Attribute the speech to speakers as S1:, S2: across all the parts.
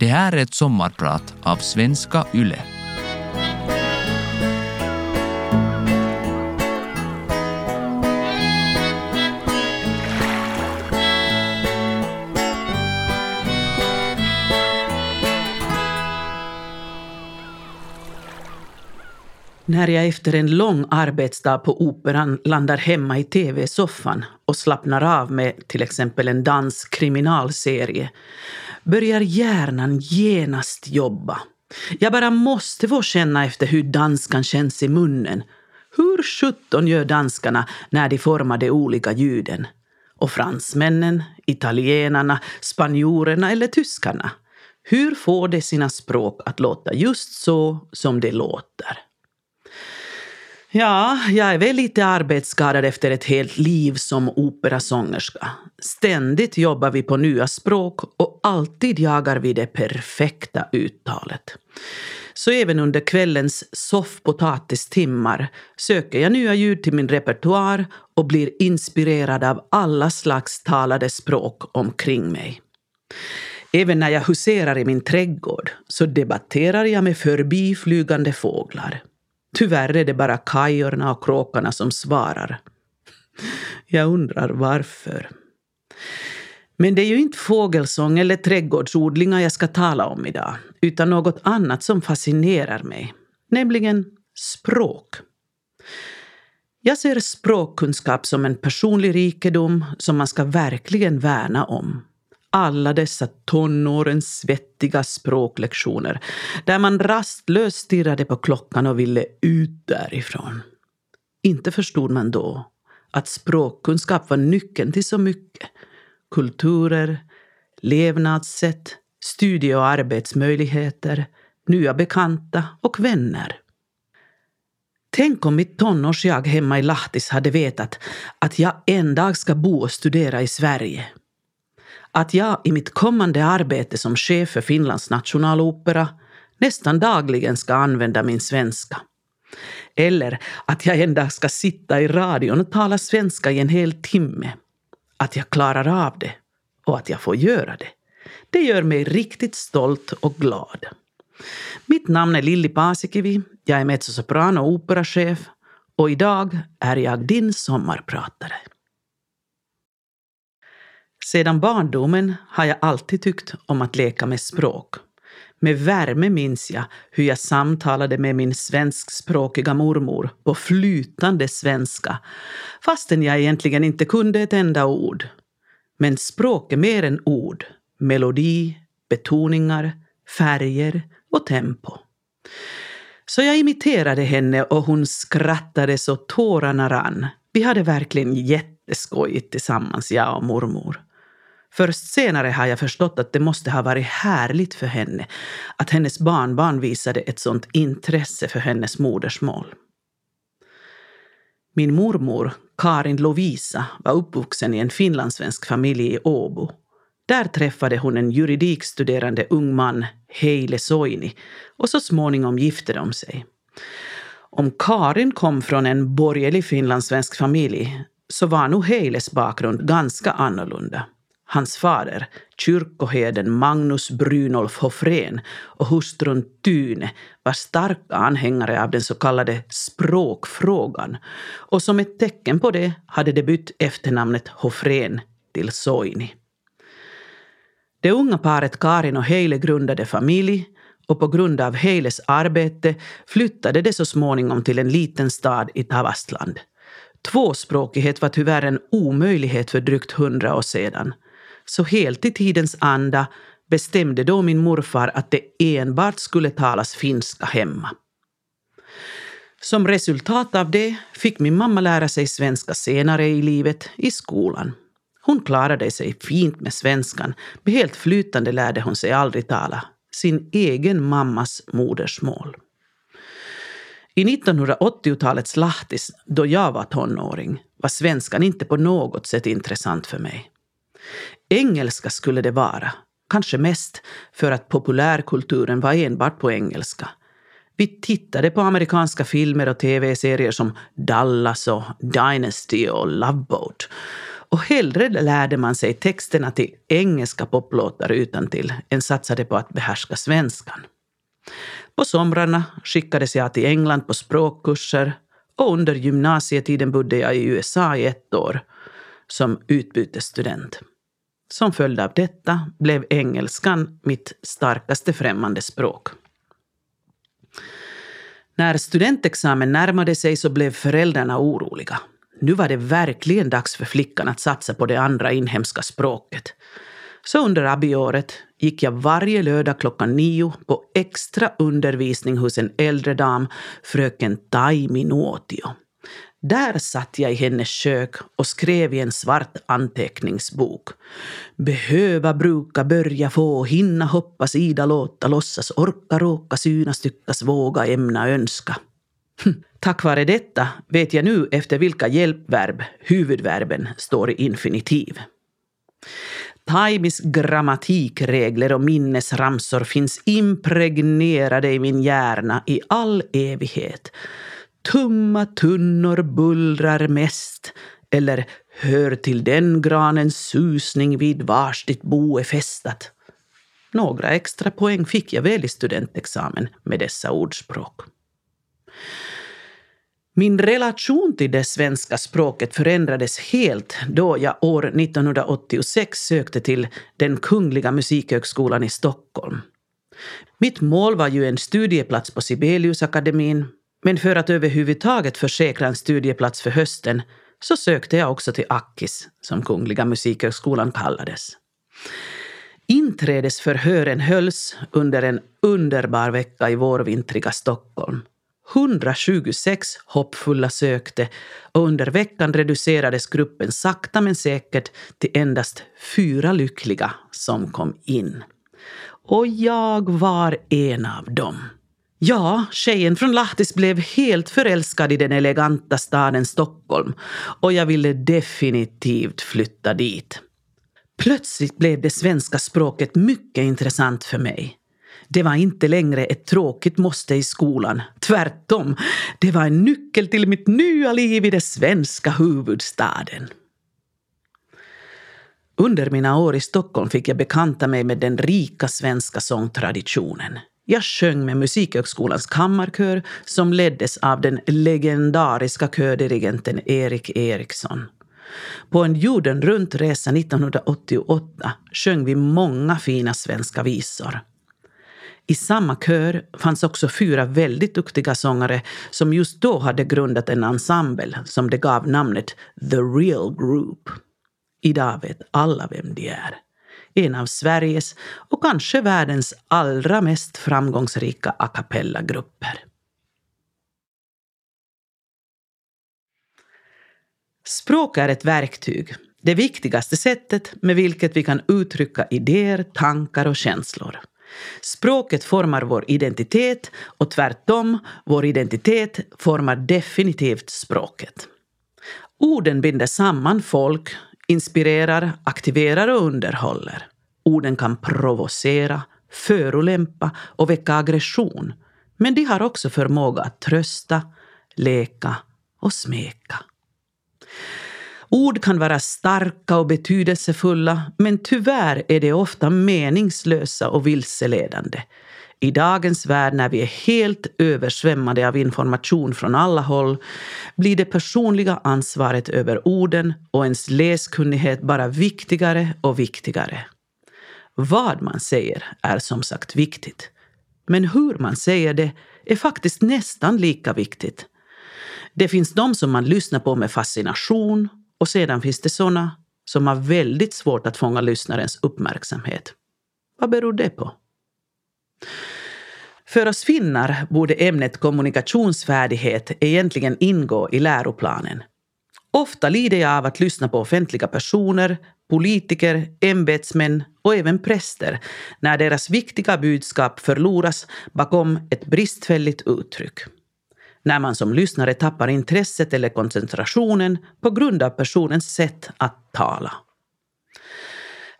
S1: Det här är ett sommarprat av Svenska Yle.
S2: När jag efter en lång arbetsdag på Operan landar hemma i tv-soffan och slappnar av med till exempel en dansk kriminalserie börjar hjärnan genast jobba. Jag bara måste få känna efter hur danskan känns i munnen. Hur sjutton gör danskarna när de formar de olika ljuden? Och fransmännen, italienarna, spanjorerna eller tyskarna? Hur får de sina språk att låta just så som de låter? Ja, jag är väl lite arbetsskadad efter ett helt liv som operasångerska. Ständigt jobbar vi på nya språk och alltid jagar vi det perfekta uttalet. Så även under kvällens soffpotatistimmar söker jag nya ljud till min repertoar och blir inspirerad av alla slags talade språk omkring mig. Även när jag huserar i min trädgård så debatterar jag med förbiflygande fåglar. Tyvärr är det bara kajorna och kråkorna som svarar. Jag undrar varför. Men det är ju inte fågelsång eller trädgårdsodlingar jag ska tala om idag, utan något annat som fascinerar mig, nämligen språk. Jag ser språkkunskap som en personlig rikedom som man ska verkligen värna om alla dessa tonårens svettiga språklektioner där man rastlöst stirrade på klockan och ville ut därifrån. Inte förstod man då att språkkunskap var nyckeln till så mycket. Kulturer, levnadssätt, studie och arbetsmöjligheter, nya bekanta och vänner. Tänk om mitt tonårsjag hemma i Lahtis hade vetat att jag en dag ska bo och studera i Sverige att jag i mitt kommande arbete som chef för Finlands nationalopera nästan dagligen ska använda min svenska. Eller att jag en dag ska sitta i radion och tala svenska i en hel timme. Att jag klarar av det och att jag får göra det. Det gör mig riktigt stolt och glad. Mitt namn är Lilli Paasikivi. Jag är mezzosopran och operachef och idag är jag din sommarpratare. Sedan barndomen har jag alltid tyckt om att leka med språk. Med värme minns jag hur jag samtalade med min svenskspråkiga mormor på flytande svenska fastän jag egentligen inte kunde ett enda ord. Men språk är mer än ord. Melodi, betoningar, färger och tempo. Så jag imiterade henne och hon skrattade så tårarna rann. Vi hade verkligen jätteskojigt tillsammans, jag och mormor. Först senare har jag förstått att det måste ha varit härligt för henne att hennes barnbarn visade ett sådant intresse för hennes modersmål. Min mormor, Karin Lovisa, var uppvuxen i en finlandssvensk familj i Åbo. Där träffade hon en juridikstuderande ung man, Heile Soini, och så småningom gifte de sig. Om Karin kom från en borgerlig finlandssvensk familj så var nog Heiles bakgrund ganska annorlunda. Hans fader, kyrkoherden Magnus Brynolf Hoffrén och hustrun Tyne var starka anhängare av den så kallade språkfrågan och som ett tecken på det hade de bytt efternamnet Hoffrén till Soini. Det unga paret Karin och Heile grundade familj och på grund av Heiles arbete flyttade de så småningom till en liten stad i Tavastland. Tvåspråkighet var tyvärr en omöjlighet för drygt hundra år sedan så helt i tidens anda bestämde då min morfar att det enbart skulle talas finska hemma. Som resultat av det fick min mamma lära sig svenska senare i livet, i skolan. Hon klarade sig fint med svenskan, men helt flytande lärde hon sig aldrig tala sin egen mammas modersmål. I 1980-talets Lahtis, då jag var tonåring, var svenskan inte på något sätt intressant för mig. Engelska skulle det vara, kanske mest för att populärkulturen var enbart på engelska. Vi tittade på amerikanska filmer och tv-serier som Dallas och Dynasty och Love Boat. Och hellre lärde man sig texterna till engelska poplåtar utan till än satsade på att behärska svenskan. På somrarna skickades jag till England på språkkurser och under gymnasietiden bodde jag i USA i ett år som utbytesstudent. Som följd av detta blev engelskan mitt starkaste främmande språk. När studentexamen närmade sig så blev föräldrarna oroliga. Nu var det verkligen dags för flickan att satsa på det andra inhemska språket. Så under abiåret gick jag varje lördag klockan nio på extra undervisning hos en äldre dam, fröken Taimi Nuotio. Där satt jag i hennes kök och skrev i en svart anteckningsbok. Behöva, bruka, börja, få, hinna, hoppas, ida, låta, låtsas, orka, råka, synas, tyckas, våga, ämna, önska. Hm, tack vare detta vet jag nu efter vilka hjälpverb huvudverben står i infinitiv. Taimis grammatikregler och minnesramsor finns impregnerade i min hjärna i all evighet. Tumma tunnor bullrar mest eller hör till den granens susning vid vars ditt bo är fästat. Några extra poäng fick jag väl i studentexamen med dessa ordspråk. Min relation till det svenska språket förändrades helt då jag år 1986 sökte till den Kungliga Musikhögskolan i Stockholm. Mitt mål var ju en studieplats på Sibeliusakademin men för att överhuvudtaget försäkra en studieplats för hösten så sökte jag också till Akkis, som Kungliga Musikhögskolan kallades. Inträdesförhören hölls under en underbar vecka i vårvintriga Stockholm. 126 hoppfulla sökte och under veckan reducerades gruppen sakta men säkert till endast fyra lyckliga som kom in. Och jag var en av dem. Ja, tjejen från Lahtis blev helt förälskad i den eleganta staden Stockholm och jag ville definitivt flytta dit. Plötsligt blev det svenska språket mycket intressant för mig. Det var inte längre ett tråkigt måste i skolan. Tvärtom, det var en nyckel till mitt nya liv i den svenska huvudstaden. Under mina år i Stockholm fick jag bekanta mig med den rika svenska sångtraditionen. Jag sjöng med Musikhögskolans kammarkör som leddes av den legendariska kördirigenten Erik Eriksson. På en jorden runt-resa 1988 sjöng vi många fina svenska visor. I samma kör fanns också fyra väldigt duktiga sångare som just då hade grundat en ensemble som det gav namnet The Real Group. Idag vet alla vem de är en av Sveriges och kanske världens allra mest framgångsrika a cappella-grupper. Språk är ett verktyg, det viktigaste sättet med vilket vi kan uttrycka idéer, tankar och känslor. Språket formar vår identitet och tvärtom, vår identitet formar definitivt språket. Orden binder samman folk, inspirerar, aktiverar och underhåller. Orden kan provocera, förolämpa och väcka aggression. Men de har också förmåga att trösta, leka och smeka. Ord kan vara starka och betydelsefulla men tyvärr är de ofta meningslösa och vilseledande. I dagens värld när vi är helt översvämmade av information från alla håll blir det personliga ansvaret över orden och ens läskunnighet bara viktigare och viktigare. Vad man säger är som sagt viktigt. Men hur man säger det är faktiskt nästan lika viktigt. Det finns de som man lyssnar på med fascination och sedan finns det sådana som har väldigt svårt att fånga lyssnarens uppmärksamhet. Vad beror det på? För oss finnar borde ämnet kommunikationsfärdighet egentligen ingå i läroplanen. Ofta lider jag av att lyssna på offentliga personer, politiker, ämbetsmän och även präster när deras viktiga budskap förloras bakom ett bristfälligt uttryck. När man som lyssnare tappar intresset eller koncentrationen på grund av personens sätt att tala.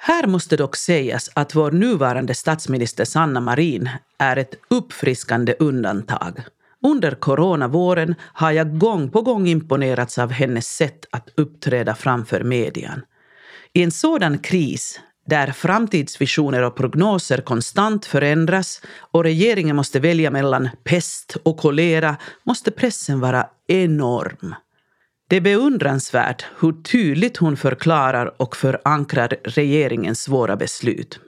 S2: Här måste dock sägas att vår nuvarande statsminister Sanna Marin är ett uppfriskande undantag. Under coronavåren har jag gång på gång imponerats av hennes sätt att uppträda framför median. I en sådan kris där framtidsvisioner och prognoser konstant förändras och regeringen måste välja mellan pest och kolera måste pressen vara enorm. Det är beundransvärt hur tydligt hon förklarar och förankrar regeringens svåra beslut.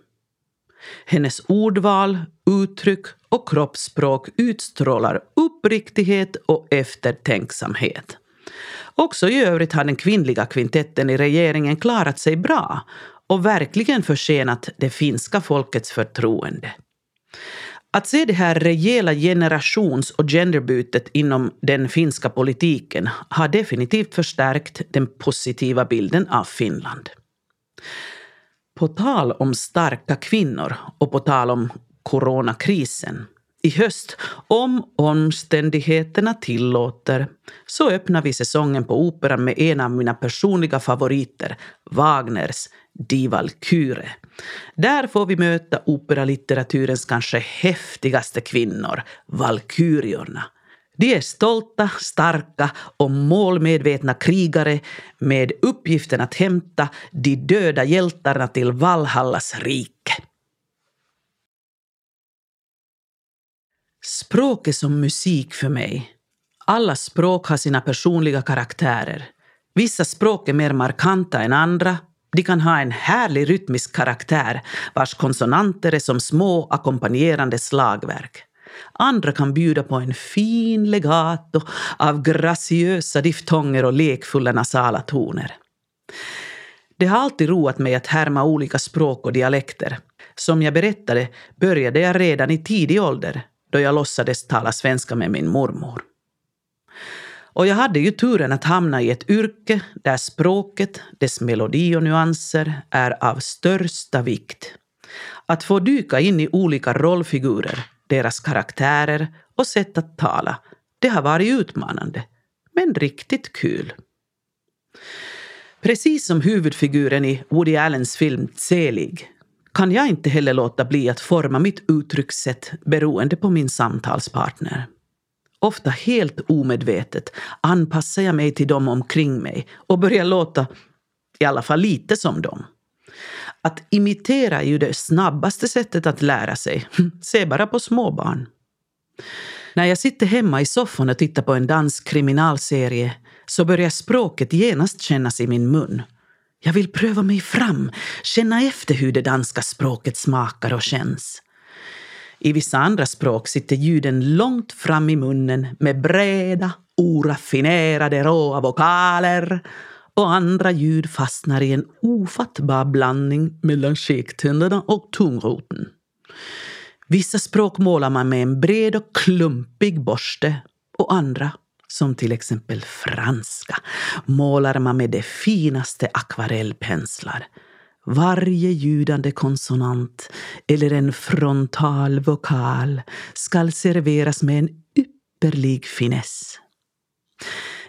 S2: Hennes ordval, uttryck och kroppsspråk utstrålar uppriktighet och eftertänksamhet. Också i övrigt har den kvinnliga kvintetten i regeringen klarat sig bra och verkligen förtjänat det finska folkets förtroende. Att se det här rejäla generations och genderbytet inom den finska politiken har definitivt förstärkt den positiva bilden av Finland. På tal om starka kvinnor och på tal om coronakrisen. I höst, om omständigheterna tillåter, så öppnar vi säsongen på Operan med en av mina personliga favoriter, Wagners Die Walküre. Där får vi möta operalitteraturens kanske häftigaste kvinnor, valkyriorna. De är stolta, starka och målmedvetna krigare med uppgiften att hämta de döda hjältarna till Valhallas rike. Språk är som musik för mig. Alla språk har sina personliga karaktärer. Vissa språk är mer markanta än andra. De kan ha en härlig rytmisk karaktär vars konsonanter är som små ackompanjerande slagverk. Andra kan bjuda på en fin legato av graciösa diftonger och lekfulla nasala toner. Det har alltid roat mig att härma olika språk och dialekter. Som jag berättade började jag redan i tidig ålder då jag låtsades tala svenska med min mormor. Och jag hade ju turen att hamna i ett yrke där språket, dess melodi och nyanser är av största vikt. Att få dyka in i olika rollfigurer, deras karaktärer och sätt att tala, det har varit utmanande, men riktigt kul. Precis som huvudfiguren i Woody Allens film Selig kan jag inte heller låta bli att forma mitt uttryckssätt beroende på min samtalspartner. Ofta helt omedvetet anpassar jag mig till dem omkring mig och börjar låta i alla fall lite som dem. Att imitera är ju det snabbaste sättet att lära sig. Se bara på småbarn. När jag sitter hemma i soffan och tittar på en dansk kriminalserie så börjar språket genast kännas i min mun. Jag vill pröva mig fram, känna efter hur det danska språket smakar och känns. I vissa andra språk sitter ljuden långt fram i munnen med breda, oraffinerade råa vokaler och andra ljud fastnar i en ofattbar blandning mellan käktänderna och tungroten. Vissa språk målar man med en bred och klumpig borste och andra som till exempel franska, målar man med de finaste akvarellpenslar. Varje ljudande konsonant eller en frontal vokal skall serveras med en ypperlig finess.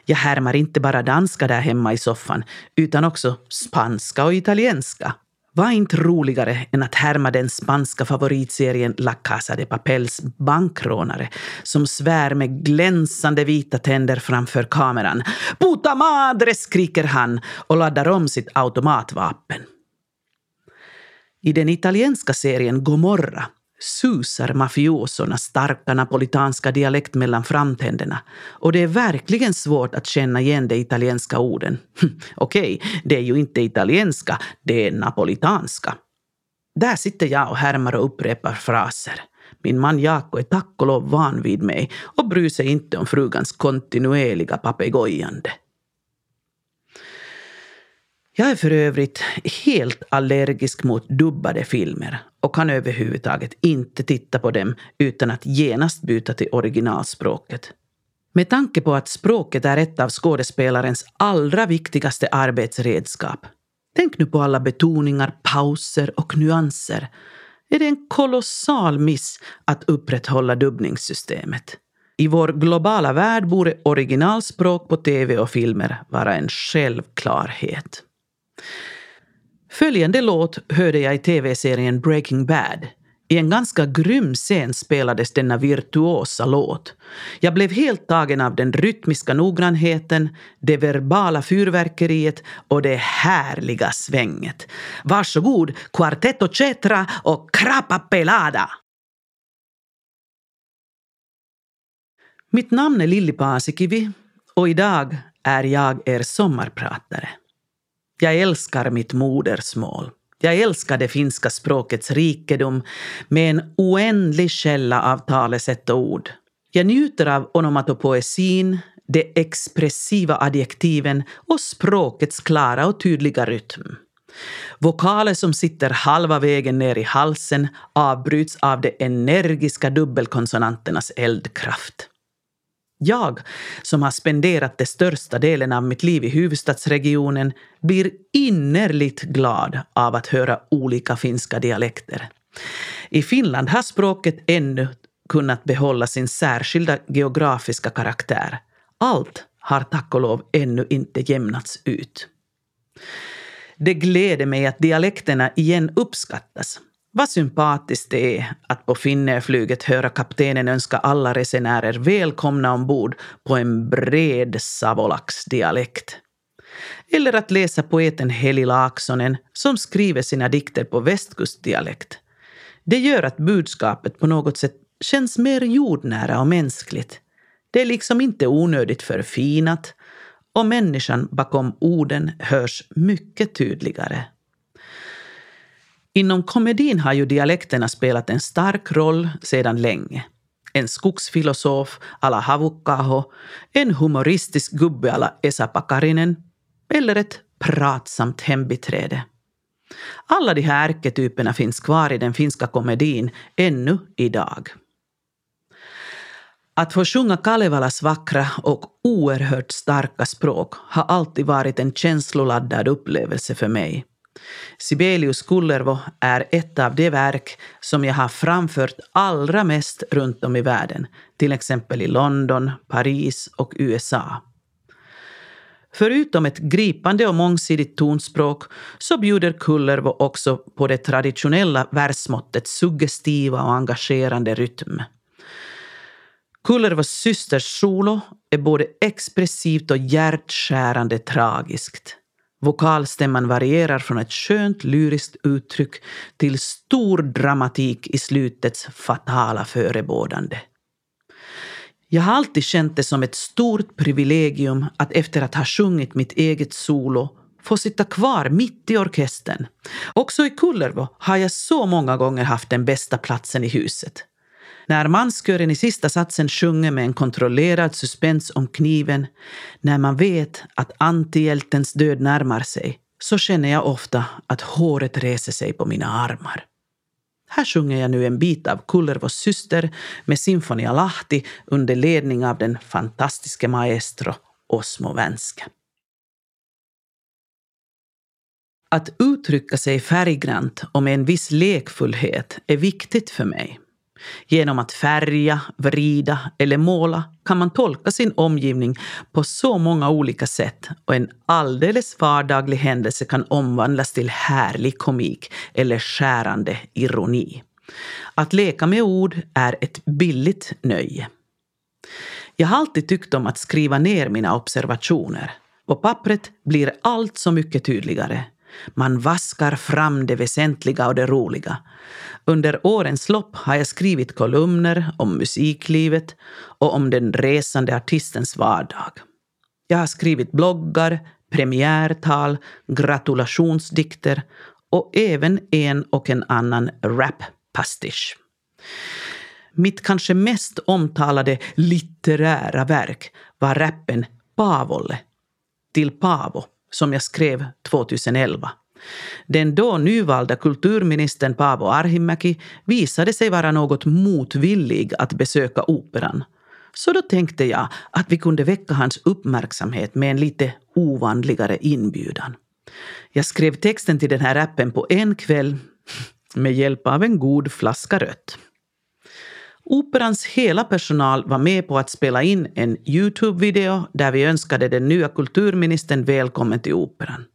S2: Jag härmar inte bara danska där hemma i soffan, utan också spanska och italienska var inte roligare än att härma den spanska favoritserien La Casa de Papels bankrånare som svär med glänsande vita tänder framför kameran. Puta madre! skriker han och laddar om sitt automatvapen. I den italienska serien Gomorra susar mafiosornas starka napolitanska dialekt mellan framtänderna och det är verkligen svårt att känna igen de italienska orden. Okej, okay, det är ju inte italienska, det är napolitanska. Där sitter jag och härmar och upprepar fraser. Min man Jaakko är tack och lov van vid mig och bryr sig inte om frugans kontinuerliga papegojande. Jag är för övrigt helt allergisk mot dubbade filmer och kan överhuvudtaget inte titta på dem utan att genast byta till originalspråket. Med tanke på att språket är ett av skådespelarens allra viktigaste arbetsredskap. Tänk nu på alla betoningar, pauser och nyanser. Är det en kolossal miss att upprätthålla dubbningssystemet? I vår globala värld borde originalspråk på tv och filmer vara en självklarhet. Följande låt hörde jag i tv-serien Breaking Bad. I en ganska grym scen spelades denna virtuosa låt. Jag blev helt tagen av den rytmiska noggrannheten, det verbala fyrverkeriet och det härliga svänget. Varsågod, Quartetto Cetra och Crapa Pelada! Mitt namn är Lilli Paasikivi och idag är jag er sommarpratare. Jag älskar mitt modersmål. Jag älskar det finska språkets rikedom med en oändlig källa av talesätt och ord. Jag njuter av onomatopoesin, de expressiva adjektiven och språkets klara och tydliga rytm. Vokaler som sitter halva vägen ner i halsen avbryts av de energiska dubbelkonsonanternas eldkraft. Jag, som har spenderat den största delen av mitt liv i huvudstadsregionen, blir innerligt glad av att höra olika finska dialekter. I Finland har språket ännu kunnat behålla sin särskilda geografiska karaktär. Allt har tack och lov ännu inte jämnats ut. Det gläder mig att dialekterna igen uppskattas. Vad sympatiskt det är att på Finnairflyget höra kaptenen önska alla resenärer välkomna ombord på en bred savolax-dialekt. Eller att läsa poeten Heli Laaksonen som skriver sina dikter på västkustdialekt. Det gör att budskapet på något sätt känns mer jordnära och mänskligt. Det är liksom inte onödigt förfinat och människan bakom orden hörs mycket tydligare. Inom komedin har ju dialekterna spelat en stark roll sedan länge. En skogsfilosof alla Havukkaho, en humoristisk gubbe alla Esa Pakarinen eller ett pratsamt hembiträde. Alla de här ärketyperna finns kvar i den finska komedin ännu idag. Att få sjunga Kalevalas vackra och oerhört starka språk har alltid varit en känsloladdad upplevelse för mig. Sibelius Kullervo är ett av de verk som jag har framfört allra mest runt om i världen, till exempel i London, Paris och USA. Förutom ett gripande och mångsidigt tonspråk så bjuder Kullervo också på det traditionella versmåttets suggestiva och engagerande rytm. Kullervos systers solo är både expressivt och hjärtskärande tragiskt. Vokalstämman varierar från ett skönt lyriskt uttryck till stor dramatik i slutets fatala förebådande. Jag har alltid känt det som ett stort privilegium att efter att ha sjungit mitt eget solo få sitta kvar mitt i orkestern. Också i Kullervo har jag så många gånger haft den bästa platsen i huset. När manskören i sista satsen sjunger med en kontrollerad suspens om kniven, när man vet att antihjältens död närmar sig, så känner jag ofta att håret reser sig på mina armar. Här sjunger jag nu en bit av Kullervos syster med Sinfonia Lahti under ledning av den fantastiske maestro Osmo Vänskä. Att uttrycka sig färggrant och med en viss lekfullhet är viktigt för mig. Genom att färga, vrida eller måla kan man tolka sin omgivning på så många olika sätt och en alldeles vardaglig händelse kan omvandlas till härlig komik eller skärande ironi. Att leka med ord är ett billigt nöje. Jag har alltid tyckt om att skriva ner mina observationer. På pappret blir allt så mycket tydligare. Man vaskar fram det väsentliga och det roliga. Under årens lopp har jag skrivit kolumner om musiklivet och om den resande artistens vardag. Jag har skrivit bloggar, premiärtal, gratulationsdikter och även en och en annan rap-pastisch. Mitt kanske mest omtalade litterära verk var rappen Pavolle till Pavo som jag skrev 2011. Den då nyvalda kulturministern Paavo Arhimäki visade sig vara något motvillig att besöka operan. Så då tänkte jag att vi kunde väcka hans uppmärksamhet med en lite ovanligare inbjudan. Jag skrev texten till den här appen på en kväll med hjälp av en god flaska rött. Operans hela personal var med på att spela in en Youtube-video där vi önskade den nya kulturministern välkommen till operan.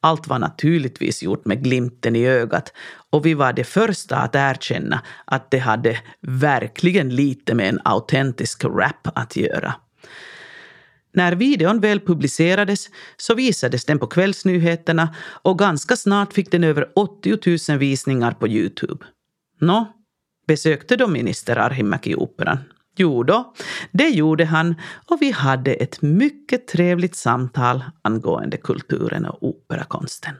S2: Allt var naturligtvis gjort med glimten i ögat och vi var de första att erkänna att det hade verkligen lite med en autentisk rap att göra. När videon väl publicerades så visades den på kvällsnyheterna och ganska snart fick den över 80 000 visningar på Youtube. Nå, besökte då minister Arhimäki operan? Jo då, det gjorde han och vi hade ett mycket trevligt samtal angående kulturen och operakonsten.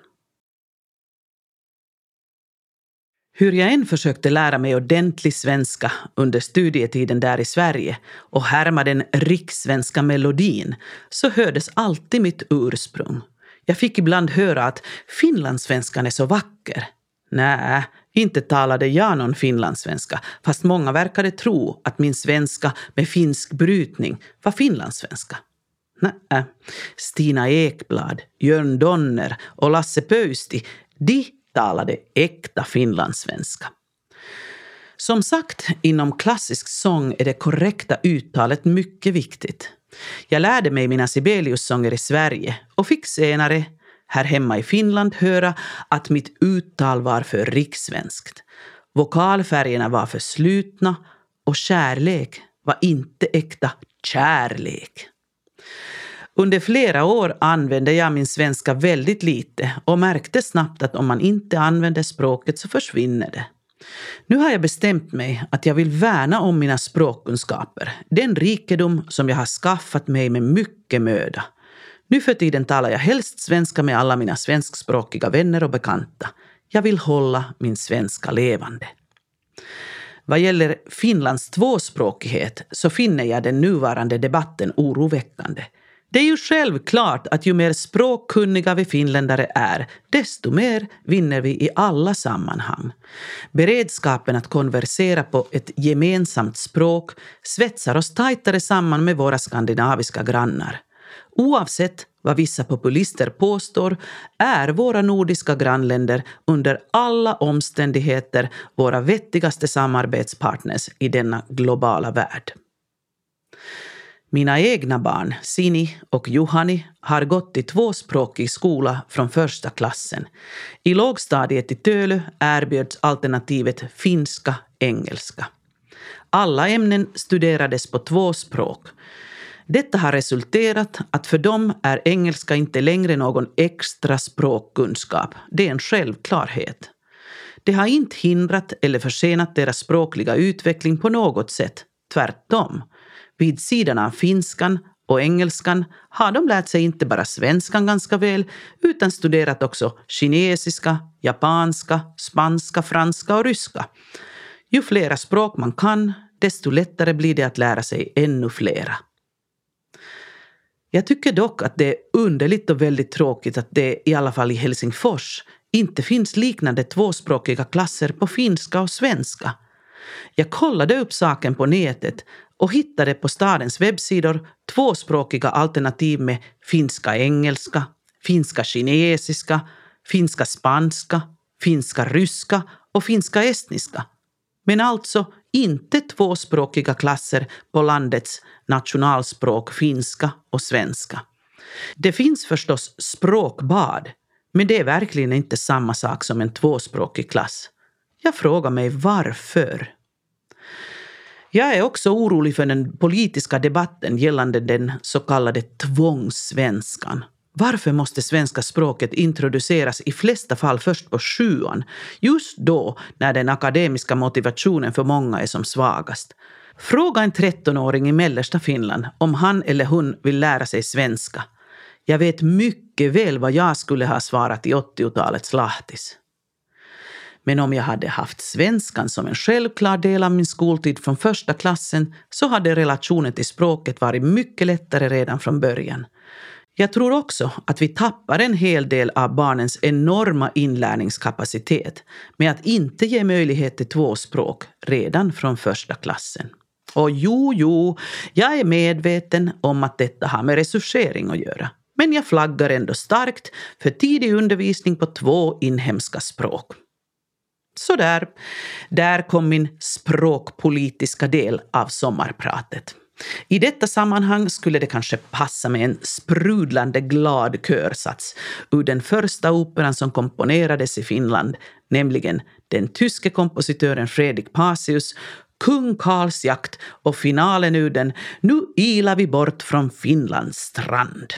S2: Hur jag än försökte lära mig ordentlig svenska under studietiden där i Sverige och härma den rikssvenska melodin så hördes alltid mitt ursprung. Jag fick ibland höra att finlandssvenskan är så vacker. Nej, inte talade jag någon finlandssvenska, fast många verkade tro att min svenska med finsk brytning var finlandssvenska. Nej, Stina Ekblad, Jörn Donner och Lasse Pöysti, de talade äkta finlandssvenska. Som sagt, inom klassisk sång är det korrekta uttalet mycket viktigt. Jag lärde mig mina Sibelius-sånger i Sverige och fick senare här hemma i Finland höra att mitt uttal var för rikssvenskt. Vokalfärgerna var för slutna och kärlek var inte äkta kärlek. Under flera år använde jag min svenska väldigt lite och märkte snabbt att om man inte använder språket så försvinner det. Nu har jag bestämt mig att jag vill värna om mina språkkunskaper, den rikedom som jag har skaffat mig med mycket möda. Nu för tiden talar jag helst svenska med alla mina svenskspråkiga vänner och bekanta. Jag vill hålla min svenska levande. Vad gäller Finlands tvåspråkighet så finner jag den nuvarande debatten oroväckande. Det är ju självklart att ju mer språkkunniga vi finländare är, desto mer vinner vi i alla sammanhang. Beredskapen att konversera på ett gemensamt språk svetsar oss tajtare samman med våra skandinaviska grannar. Oavsett vad vissa populister påstår är våra nordiska grannländer under alla omständigheter våra vettigaste samarbetspartners i denna globala värld. Mina egna barn, Sini och Juhani, har gått i tvåspråkig skola från första klassen. I lågstadiet i Tölö erbjöds alternativet finska-engelska. Alla ämnen studerades på två språk. Detta har resulterat att för dem är engelska inte längre någon extra språkkunskap. Det är en självklarhet. Det har inte hindrat eller försenat deras språkliga utveckling på något sätt. Tvärtom. Vid sidan av finskan och engelskan har de lärt sig inte bara svenskan ganska väl utan studerat också kinesiska, japanska, spanska, franska och ryska. Ju flera språk man kan, desto lättare blir det att lära sig ännu flera. Jag tycker dock att det är underligt och väldigt tråkigt att det, i alla fall i Helsingfors, inte finns liknande tvåspråkiga klasser på finska och svenska. Jag kollade upp saken på nätet och hittade på stadens webbsidor tvåspråkiga alternativ med finska-engelska, finska-kinesiska, finska-spanska, finska-ryska och finska-estniska. Men alltså inte tvåspråkiga klasser på landets nationalspråk finska och svenska. Det finns förstås språkbad, men det är verkligen inte samma sak som en tvåspråkig klass. Jag frågar mig varför. Jag är också orolig för den politiska debatten gällande den så kallade tvångssvenskan. Varför måste svenska språket introduceras i flesta fall först på sjuan, just då när den akademiska motivationen för många är som svagast? Fråga en 13-åring i mellersta Finland om han eller hon vill lära sig svenska. Jag vet mycket väl vad jag skulle ha svarat i 80-talets lahtis. Men om jag hade haft svenskan som en självklar del av min skoltid från första klassen så hade relationen till språket varit mycket lättare redan från början. Jag tror också att vi tappar en hel del av barnens enorma inlärningskapacitet med att inte ge möjlighet till tvåspråk redan från första klassen. Och jo, jo, jag är medveten om att detta har med resursering att göra. Men jag flaggar ändå starkt för tidig undervisning på två inhemska språk. Så där, där kom min språkpolitiska del av sommarpratet. I detta sammanhang skulle det kanske passa med en sprudlande glad körsats ur den första operan som komponerades i Finland, nämligen den tyske kompositören Fredrik Pasius Kung Karls jakt och finalen ur den Nu ilar vi bort från Finlands strand.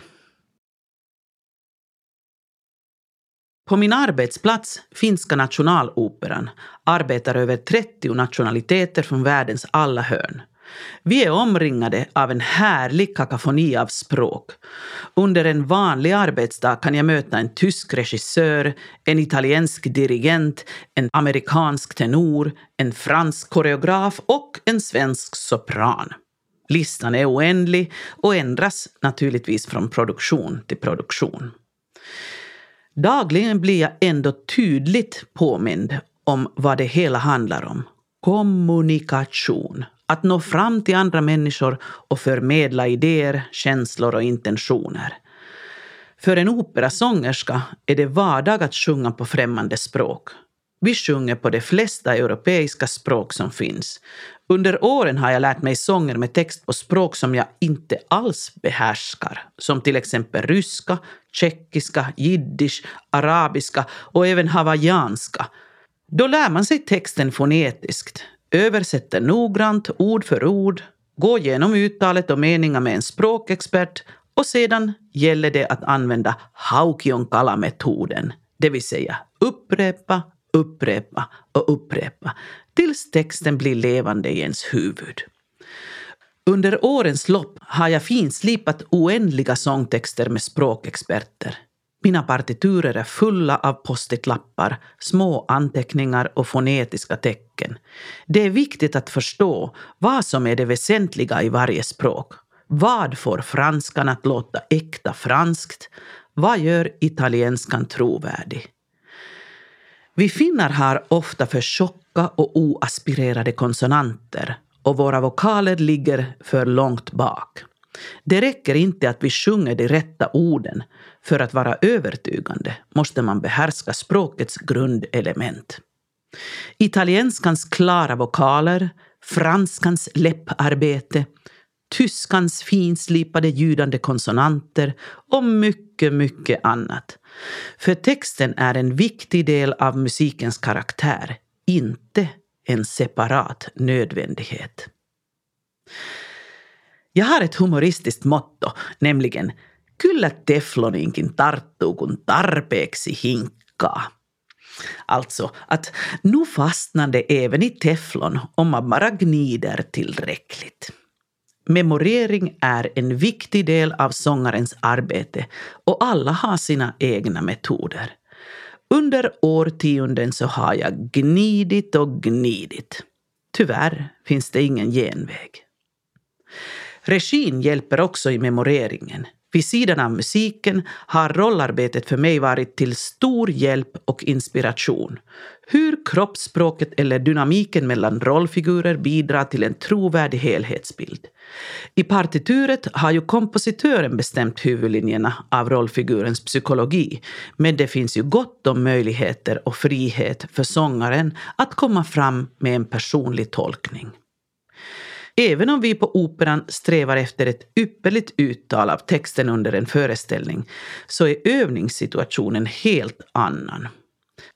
S2: På min arbetsplats, Finska nationaloperan, arbetar över 30 nationaliteter från världens alla hörn. Vi är omringade av en härlig kakafoni av språk. Under en vanlig arbetsdag kan jag möta en tysk regissör, en italiensk dirigent, en amerikansk tenor, en fransk koreograf och en svensk sopran. Listan är oändlig och ändras naturligtvis från produktion till produktion. Dagligen blir jag ändå tydligt påmind om vad det hela handlar om. Kommunikation. Att nå fram till andra människor och förmedla idéer, känslor och intentioner. För en operasångerska är det vardag att sjunga på främmande språk. Vi sjunger på de flesta europeiska språk som finns. Under åren har jag lärt mig sånger med text på språk som jag inte alls behärskar, som till exempel ryska, tjeckiska, jiddisch, arabiska och även hawaiianska. Då lär man sig texten fonetiskt, översätter noggrant ord för ord, går igenom uttalet och meningar med en språkexpert och sedan gäller det att använda Haukionkala-metoden, det vill säga upprepa, upprepa och upprepa tills texten blir levande i ens huvud. Under årens lopp har jag finslipat oändliga sångtexter med språkexperter. Mina partiturer är fulla av post-it-lappar, små anteckningar och fonetiska tecken. Det är viktigt att förstå vad som är det väsentliga i varje språk. Vad får franskan att låta äkta franskt? Vad gör italienskan trovärdig? Vi finnar har ofta för tjocka och oaspirerade konsonanter och våra vokaler ligger för långt bak. Det räcker inte att vi sjunger de rätta orden. För att vara övertygande måste man behärska språkets grundelement. Italienskans klara vokaler, franskans läpparbete, tyskans finslipade ljudande konsonanter och mycket, mycket annat. För texten är en viktig del av musikens karaktär, inte en separat nödvändighet. Jag har ett humoristiskt motto, nämligen Kyllä tefloninkin tarttuu kun tarpeeksi hinkkaa. Alltså att nu fastnar det även i teflon om man bara gnider tillräckligt. Memorering är en viktig del av sångarens arbete och alla har sina egna metoder. Under årtionden så har jag gnidit och gnidit. Tyvärr finns det ingen genväg. Regin hjälper också i memoreringen. Vid sidan av musiken har rollarbetet för mig varit till stor hjälp och inspiration. Hur kroppsspråket eller dynamiken mellan rollfigurer bidrar till en trovärdig helhetsbild. I partituret har ju kompositören bestämt huvudlinjerna av rollfigurens psykologi, men det finns ju gott om möjligheter och frihet för sångaren att komma fram med en personlig tolkning. Även om vi på Operan strävar efter ett ypperligt uttal av texten under en föreställning så är övningssituationen helt annan.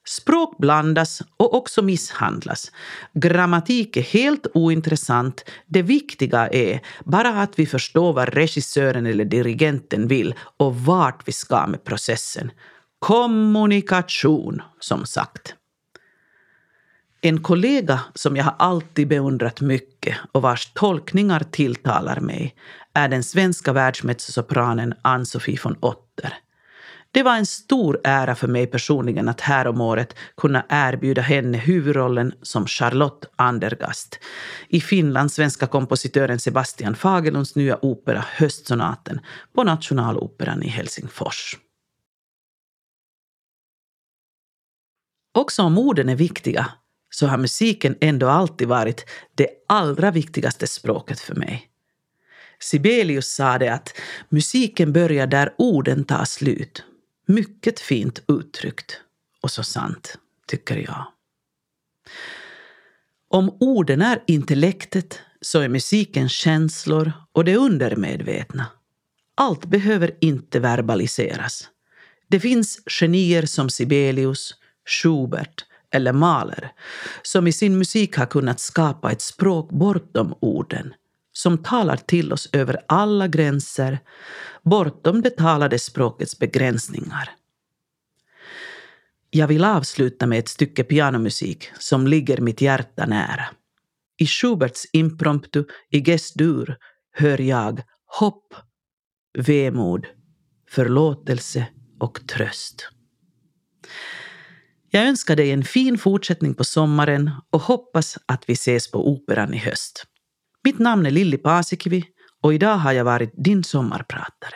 S2: Språk blandas och också misshandlas. Grammatik är helt ointressant. Det viktiga är bara att vi förstår vad regissören eller dirigenten vill och vart vi ska med processen. Kommunikation, som sagt. En kollega som jag har alltid beundrat mycket och vars tolkningar tilltalar mig är den svenska världsmezzosopranen Ann-Sofie von Otter. Det var en stor ära för mig personligen att häromåret kunna erbjuda henne huvudrollen som Charlotte Andergast i Finlands svenska kompositören Sebastian Fagerlunds nya opera Höstsonaten på Nationaloperan i Helsingfors. Också om orden är viktiga så har musiken ändå alltid varit det allra viktigaste språket för mig. Sibelius sa det att musiken börjar där orden tar slut. Mycket fint uttryckt. Och så sant, tycker jag. Om orden är intellektet så är musiken känslor och det undermedvetna. Allt behöver inte verbaliseras. Det finns genier som Sibelius, Schubert eller Mahler som i sin musik har kunnat skapa ett språk bortom orden som talar till oss över alla gränser, bortom det talade språkets begränsningar. Jag vill avsluta med ett stycke pianomusik som ligger mitt hjärta nära. I Schuberts impromptu i Gess-dur hör jag hopp, vemod, förlåtelse och tröst. Jag önskar dig en fin fortsättning på sommaren och hoppas att vi ses på Operan i höst. Mitt namn är Lilli Paasikivi och idag har jag varit din sommarpratare.